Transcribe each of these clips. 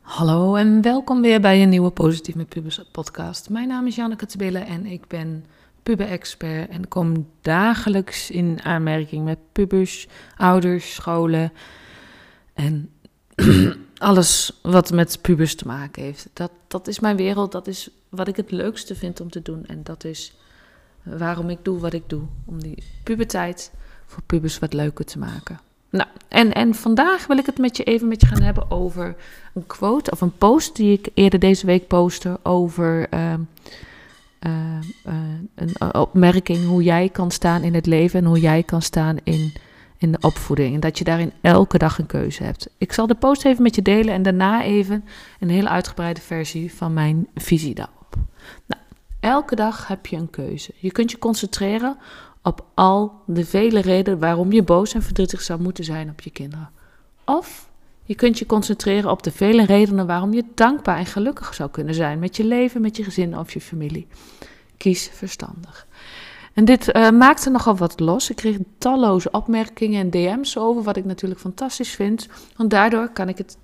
Hallo en welkom weer bij een nieuwe Positief met Pubers podcast. Mijn naam is Janneke Tebille en ik ben puber-expert en kom dagelijks in aanmerking met pubers, ouders, scholen en alles wat met pubers te maken heeft. Dat, dat is mijn wereld, dat is wat ik het leukste vind om te doen en dat is waarom ik doe wat ik doe. Om die puberteit voor pubers wat leuker te maken. Nou, en, en vandaag wil ik het met je even met je gaan hebben over een quote of een post die ik eerder deze week postte over uh, uh, een opmerking hoe jij kan staan in het leven en hoe jij kan staan in, in de opvoeding. En dat je daarin elke dag een keuze hebt. Ik zal de post even met je delen en daarna even een hele uitgebreide versie van mijn visie daarop. Nou, elke dag heb je een keuze. Je kunt je concentreren op al de vele redenen waarom je boos en verdrietig zou moeten zijn op je kinderen. Of je kunt je concentreren op de vele redenen waarom je dankbaar en gelukkig zou kunnen zijn met je leven, met je gezin of je familie. Kies verstandig. En dit uh, maakte nogal wat los. Ik kreeg talloze opmerkingen en DM's over, wat ik natuurlijk fantastisch vind. Want daardoor kan ik het,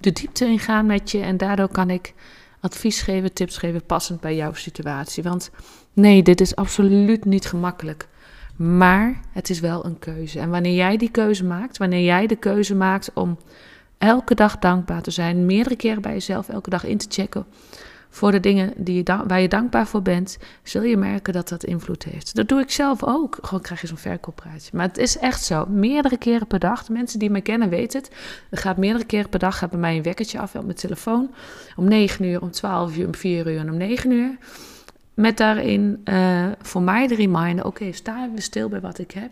de diepte ingaan met je en daardoor kan ik advies geven, tips geven, passend bij jouw situatie. Want nee, dit is absoluut niet gemakkelijk. Maar het is wel een keuze. En wanneer jij die keuze maakt, wanneer jij de keuze maakt om elke dag dankbaar te zijn, meerdere keren bij jezelf elke dag in te checken voor de dingen die je waar je dankbaar voor bent, zul je merken dat dat invloed heeft. Dat doe ik zelf ook. Gewoon krijg je zo'n verkooppraatje. Maar het is echt zo. Meerdere keren per dag. Mensen die me kennen weten het. Er gaat meerdere keren per dag gaat bij mij een wekkertje af mijn telefoon. Om 9 uur, om 12 uur, om 4 uur en om 9 uur. Met daarin uh, voor mij de reminder: oké, sta even stil bij wat ik heb.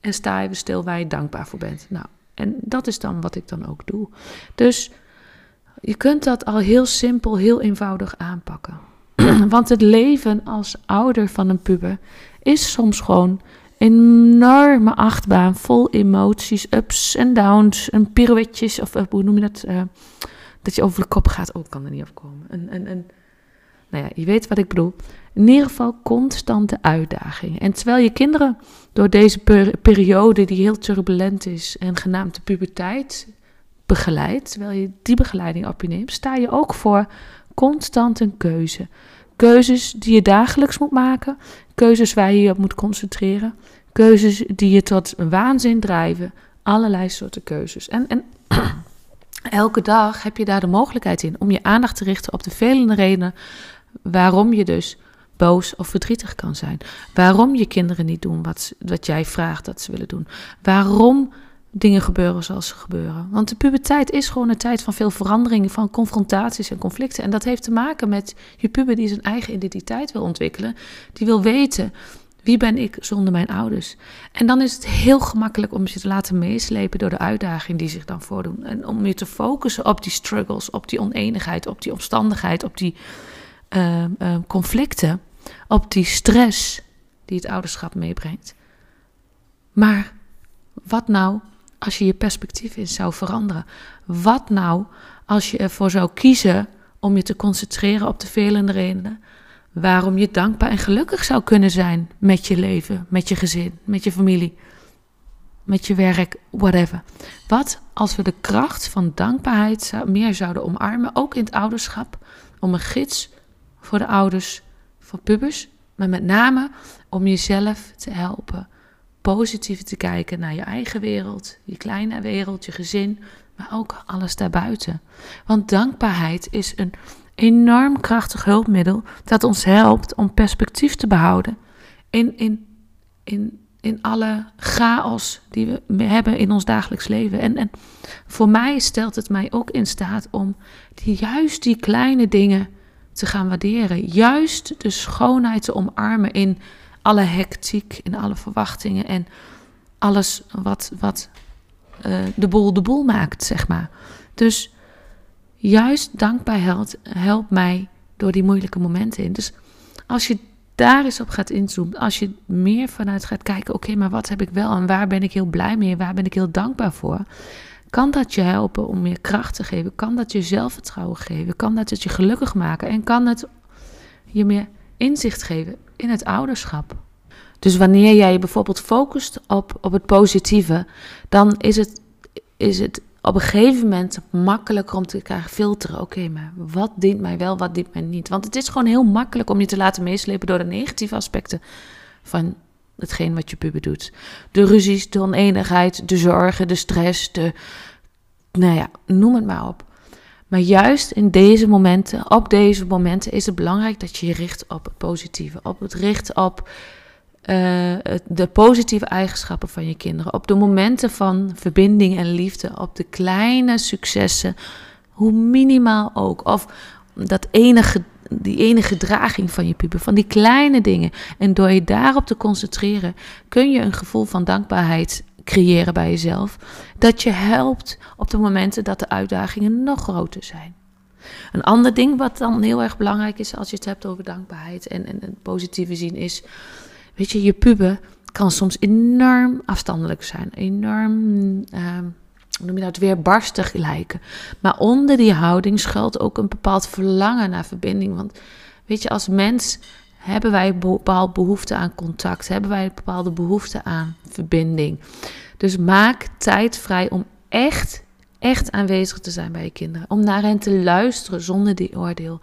En sta even stil waar je dankbaar voor bent. Nou, en dat is dan wat ik dan ook doe. Dus je kunt dat al heel simpel, heel eenvoudig aanpakken. Want het leven als ouder van een puber is soms gewoon een enorme achtbaan vol emoties, ups en downs en pirouetjes. Of hoe noem je dat? Uh, dat je over de kop gaat. Oh, kan er niet afkomen. Een, een, een, nou ja, je weet wat ik bedoel. In ieder geval constante uitdagingen. En terwijl je kinderen door deze periode, die heel turbulent is en genaamd de puberteit, terwijl je die begeleiding op je neemt, sta je ook voor constant een keuze. Keuzes die je dagelijks moet maken, keuzes waar je je op moet concentreren, keuzes die je tot waanzin drijven, allerlei soorten keuzes. En, en elke dag heb je daar de mogelijkheid in om je aandacht te richten op de vele redenen waarom je dus boos of verdrietig kan zijn. Waarom je kinderen niet doen wat, wat jij vraagt dat ze willen doen. Waarom dingen gebeuren zoals ze gebeuren. Want de puberteit is gewoon een tijd van veel veranderingen, van confrontaties en conflicten. En dat heeft te maken met je puber die zijn eigen identiteit wil ontwikkelen. Die wil weten, wie ben ik zonder mijn ouders? En dan is het heel gemakkelijk om je te laten meeslepen door de uitdagingen die zich dan voordoen. En om je te focussen op die struggles, op die oneenigheid, op die omstandigheid, op die uh, uh, conflicten, op die stress die het ouderschap meebrengt. Maar wat nou als je je perspectief eens zou veranderen? Wat nou als je ervoor zou kiezen om je te concentreren op de vele redenen waarom je dankbaar en gelukkig zou kunnen zijn met je leven, met je gezin, met je familie, met je werk, whatever. Wat als we de kracht van dankbaarheid meer zouden omarmen, ook in het ouderschap, om een gids voor de ouders van pubers, maar met name om jezelf te helpen positief te kijken naar je eigen wereld, je kleine wereld, je gezin, maar ook alles daarbuiten. Want dankbaarheid is een enorm krachtig hulpmiddel dat ons helpt om perspectief te behouden in, in, in, in alle chaos die we hebben in ons dagelijks leven. En, en voor mij stelt het mij ook in staat om juist die kleine dingen te gaan waarderen. Juist de schoonheid te omarmen in alle hectiek en alle verwachtingen en alles wat, wat uh, de boel de boel maakt, zeg maar. Dus juist dankbaar helpt, helpt mij door die moeilijke momenten in. Dus als je daar eens op gaat inzoomen, als je meer vanuit gaat kijken, oké, maar wat heb ik wel en waar ben ik heel blij mee, waar ben ik heel dankbaar voor, kan dat je helpen om meer kracht te geven? Kan dat je zelfvertrouwen geven? Kan dat het je gelukkig maken? En kan het je meer inzicht geven in het ouderschap. Dus wanneer jij je bijvoorbeeld focust op, op het positieve, dan is het, is het op een gegeven moment makkelijker om te krijgen filteren. Oké, maar wat dient mij wel, wat dient mij niet? Want het is gewoon heel makkelijk om je te laten meeslepen door de negatieve aspecten van hetgeen wat je puber doet. De ruzies, de oneenigheid, de zorgen, de stress, de. Nou ja, noem het maar op. Maar juist in deze momenten, op deze momenten, is het belangrijk dat je je richt op het positieve. Op het richt op uh, de positieve eigenschappen van je kinderen. Op de momenten van verbinding en liefde. Op de kleine successen, hoe minimaal ook. Of dat enige, die enige draging van je puber, van die kleine dingen. En door je daarop te concentreren, kun je een gevoel van dankbaarheid creëren bij jezelf. Dat je helpt op de momenten dat de uitdagingen nog groter zijn. Een ander ding wat dan heel erg belangrijk is als je het hebt over dankbaarheid en, en positieve zien is Weet je, je puber kan soms enorm afstandelijk zijn. Enorm, uh, hoe noem je dat, weer barstig lijken. Maar onder die houding schuilt ook een bepaald verlangen naar verbinding. Want weet je, als mens hebben wij bepaalde behoefte aan contact. Hebben wij bepaalde behoefte aan verbinding. Dus maak tijd vrij om echt, echt aanwezig te zijn bij je kinderen. Om naar hen te luisteren zonder die oordeel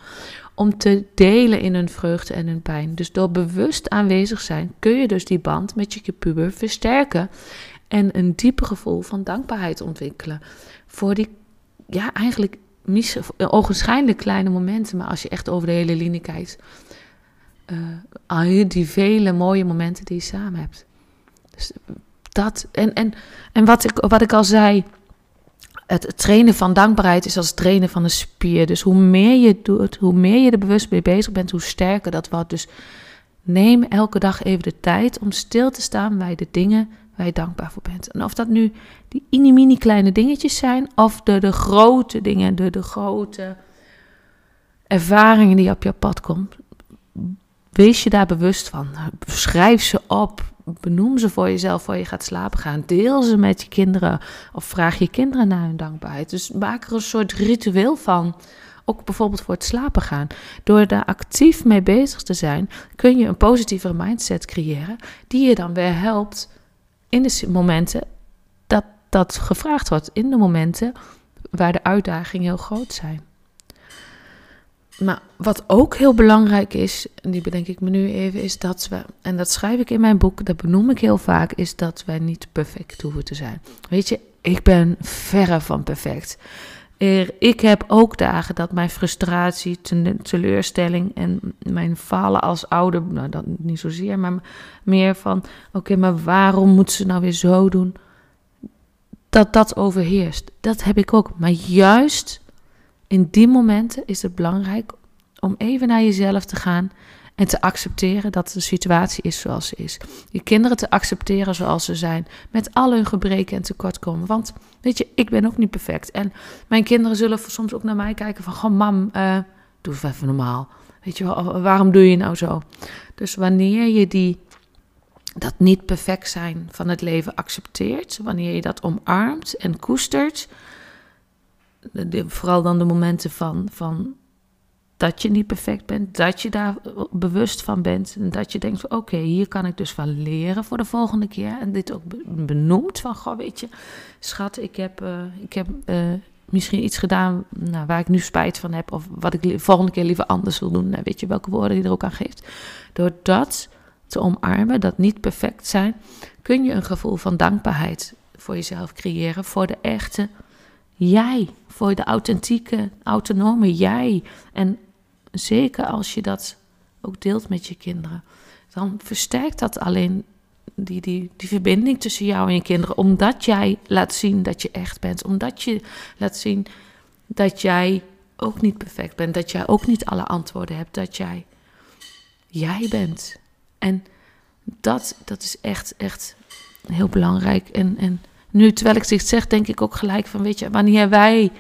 om te delen in hun vreugde en hun pijn. Dus door bewust aanwezig zijn kun je dus die band met je puber versterken en een dieper gevoel van dankbaarheid ontwikkelen voor die, ja, eigenlijk ogenschijnlijk kleine momenten, maar als je echt over de hele linie kijkt, uh, al die vele mooie momenten die je samen hebt. Dus dat, en, en, en wat, ik, wat ik al zei, het trainen van dankbaarheid is als het trainen van een spier. Dus hoe meer je doet, hoe meer je er bewust mee bezig bent, hoe sterker dat wordt. Dus neem elke dag even de tijd om stil te staan bij de dingen waar je dankbaar voor bent. En of dat nu die mini kleine dingetjes zijn, of de, de grote dingen, de, de grote ervaringen die op je pad komen. Wees je daar bewust van. Schrijf ze op benoem ze voor jezelf voor je gaat slapen gaan. Deel ze met je kinderen of vraag je kinderen naar hun dankbaarheid. Dus maak er een soort ritueel van. Ook bijvoorbeeld voor het slapen gaan. Door daar actief mee bezig te zijn, kun je een positievere mindset creëren, die je dan weer helpt in de momenten dat dat gevraagd wordt. In de momenten waar de uitdagingen heel groot zijn. Maar wat ook heel belangrijk is, en die bedenk ik me nu even, is dat we, en dat schrijf ik in mijn boek, dat benoem ik heel vaak, is dat wij niet perfect hoeven te zijn. Weet je, ik ben verre van perfect. Ik heb ook dagen dat mijn frustratie, teleurstelling en mijn falen als ouder, nou dat niet zozeer, maar meer van: oké, maar waarom moet ze nou weer zo doen? Dat dat overheerst. Dat heb ik ook. Maar juist in die momenten is het belangrijk om even naar jezelf te gaan en te accepteren dat de situatie is zoals ze is. Je kinderen te accepteren zoals ze zijn, met al hun gebreken en tekortkomen. Want weet je, ik ben ook niet perfect. En mijn kinderen zullen soms ook naar mij kijken van, goh mam, uh, doe even normaal. Weet je wel, waarom doe je nou zo? Dus wanneer je die, dat niet perfect zijn van het leven accepteert, wanneer je dat omarmt en koestert, vooral dan de momenten van, van dat je niet perfect bent, dat je daar bewust van bent en dat je denkt: oké, hier kan ik dus van leren voor de volgende keer. En dit ook benoemt van: goh, weet je, schat, ik heb, uh, ik heb uh, misschien iets gedaan nou, waar ik nu spijt van heb, of wat ik de volgende keer liever anders wil doen. Nou, weet je welke woorden die er ook aan geeft. Door dat te omarmen, dat niet perfect zijn, kun je een gevoel van dankbaarheid voor jezelf creëren, voor de echte jij, voor de authentieke, autonome jij. En zeker als je dat ook deelt met je kinderen, dan versterkt dat alleen die, die, die verbinding tussen jou en je kinderen. Omdat jij laat zien dat je echt bent. Omdat je laat zien dat jij ook niet perfect bent. Dat jij ook niet alle antwoorden hebt. Dat jij jij bent. En dat, dat is echt, echt heel belangrijk. En, en nu, terwijl ik dit zeg, denk ik ook gelijk van, weet je, wanneer wij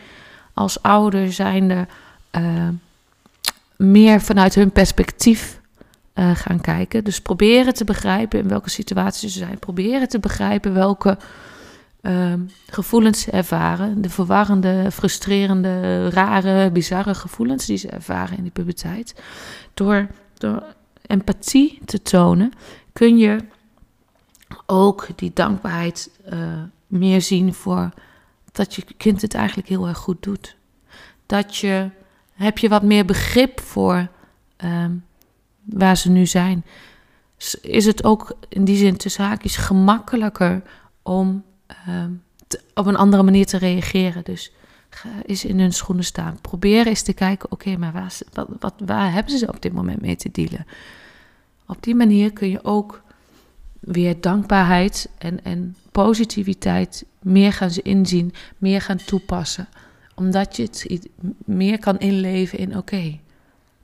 als ouder zijnde uh, meer vanuit hun perspectief uh, gaan kijken. Dus proberen te begrijpen in welke situatie ze zijn. Proberen te begrijpen welke uh, gevoelens ze ervaren. De verwarrende, frustrerende, rare, bizarre gevoelens die ze ervaren in die puberteit. Door, door empathie te tonen kun je ook die dankbaarheid uh, meer zien voor dat je kind het eigenlijk heel erg goed doet. Dat je, heb je wat meer begrip voor um, waar ze nu zijn. Is het ook in die zin tussen haakjes gemakkelijker om te, op een andere manier te reageren. Dus ga eens in hun schoenen staan. Probeer eens te kijken, oké, maar waar, wat, waar hebben ze op dit moment mee te dealen? Op die manier kun je ook weer dankbaarheid en, en positiviteit meer gaan inzien, meer gaan toepassen. Omdat je het meer kan inleven in oké.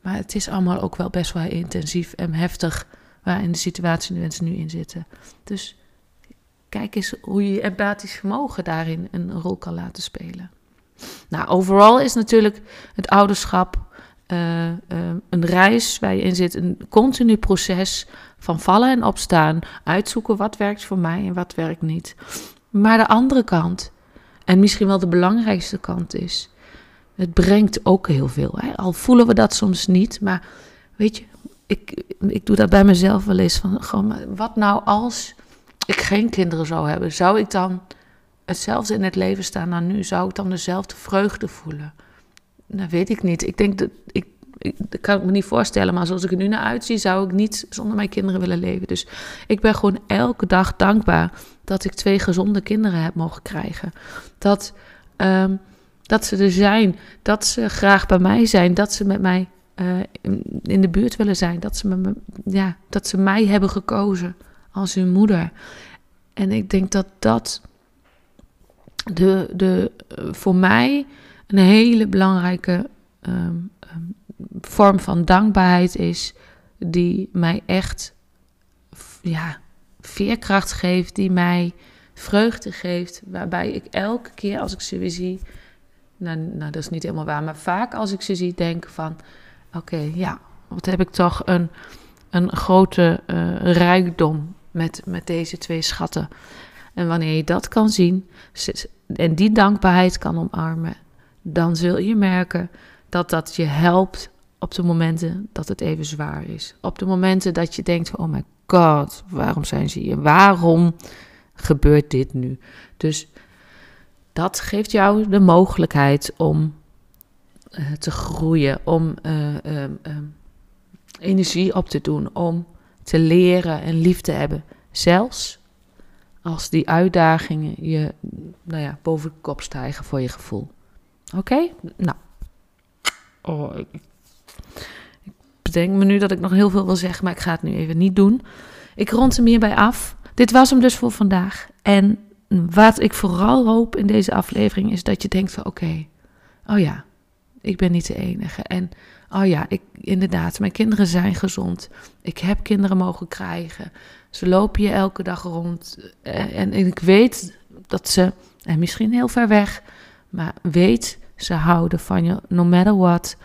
maar het is allemaal ook wel best wel intensief en heftig waar in de situatie de mensen nu in zitten. Dus kijk eens hoe je je empathisch vermogen daarin een rol kan laten spelen. Nou, overal is natuurlijk het ouderschap uh, uh, een reis waar je in zit, een continu proces van vallen en opstaan, uitzoeken wat werkt voor mij en wat werkt niet. Maar de andere kant, en misschien wel de belangrijkste kant is, het brengt ook heel veel. Hè? Al voelen we dat soms niet, maar weet je, ik, ik doe dat bij mezelf wel eens. Van, wat nou als ik geen kinderen zou hebben? Zou ik dan hetzelfde in het leven staan dan nu? Zou ik dan dezelfde vreugde voelen? Dat weet ik niet. Ik denk dat ik, ik, kan ik me niet voorstellen, maar zoals ik er nu naar uitzie, zou ik niet zonder mijn kinderen willen leven. Dus ik ben gewoon elke dag dankbaar dat ik twee gezonde kinderen heb mogen krijgen. Dat, um, dat ze er zijn, dat ze graag bij mij zijn, dat ze met mij uh, in de buurt willen zijn, dat ze, me, ja, dat ze mij hebben gekozen als hun moeder. En ik denk dat dat de, de, voor mij een hele belangrijke um, um, vorm van dankbaarheid is, die mij echt ja, veerkracht geeft, die mij vreugde geeft, waarbij ik elke keer als ik ze weer zie, nou, nou dat is niet helemaal waar, maar vaak als ik ze zie, denk van, oké, ja, wat heb ik toch een, een grote uh, rijkdom met, met deze twee schatten. En wanneer je dat kan zien en die dankbaarheid kan omarmen, dan zul je merken dat dat je helpt op de momenten dat het even zwaar is. Op de momenten dat je denkt: oh my god, waarom zijn ze hier? Waarom gebeurt dit nu? Dus dat geeft jou de mogelijkheid om uh, te groeien, om uh, uh, energie op te doen, om te leren en lief te hebben. Zelfs als die uitdagingen je nou ja, boven de kop stijgen voor je gevoel. Oké? Nou. Oh, ik, bedenk me nu dat ik nog heel veel wil zeggen, maar ik ga het nu even niet doen. Ik rond hem hierbij af. Dit was hem dus voor vandaag. En wat ik vooral hoop in deze aflevering is dat je denkt van oké, oh ja, ik ben niet de enige. En oh ja, ik, inderdaad, mijn kinderen zijn gezond. Ik heb kinderen mogen krijgen. Ze lopen je elke dag rond. Eh, en, en ik weet dat ze, en misschien heel ver weg, maar weet, ze houden van je, no matter what.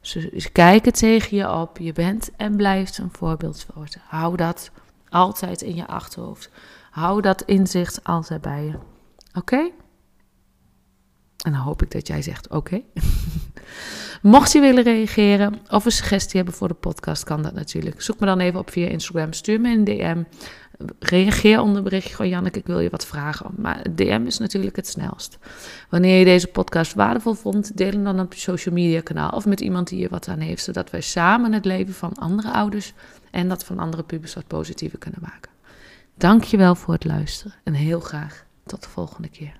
Ze, kijken tegen je op. Je bent en blijft een voorbeeld voor ze. Hou dat altijd in je achterhoofd. Hou dat inzicht altijd bij je. Oké? En dan hoop ik dat jij zegt oké. Mocht je willen reageren of een suggestie hebben voor de podcast, kan dat natuurlijk. Zoek me dan even op via Instagram. Stuur me een DM. Reageer onder berichtje. Gewoon Janneke, ik wil je wat vragen. Maar DM is natuurlijk het snelst. Wanneer je deze podcast waardevol vond, deel hem dan op je social media kanaal. Of met iemand die je wat aan heeft. Zodat wij samen het leven van andere ouders en dat van andere pubers wat positiever kunnen maken. Dankjewel voor het luisteren. En heel graag tot de volgende keer.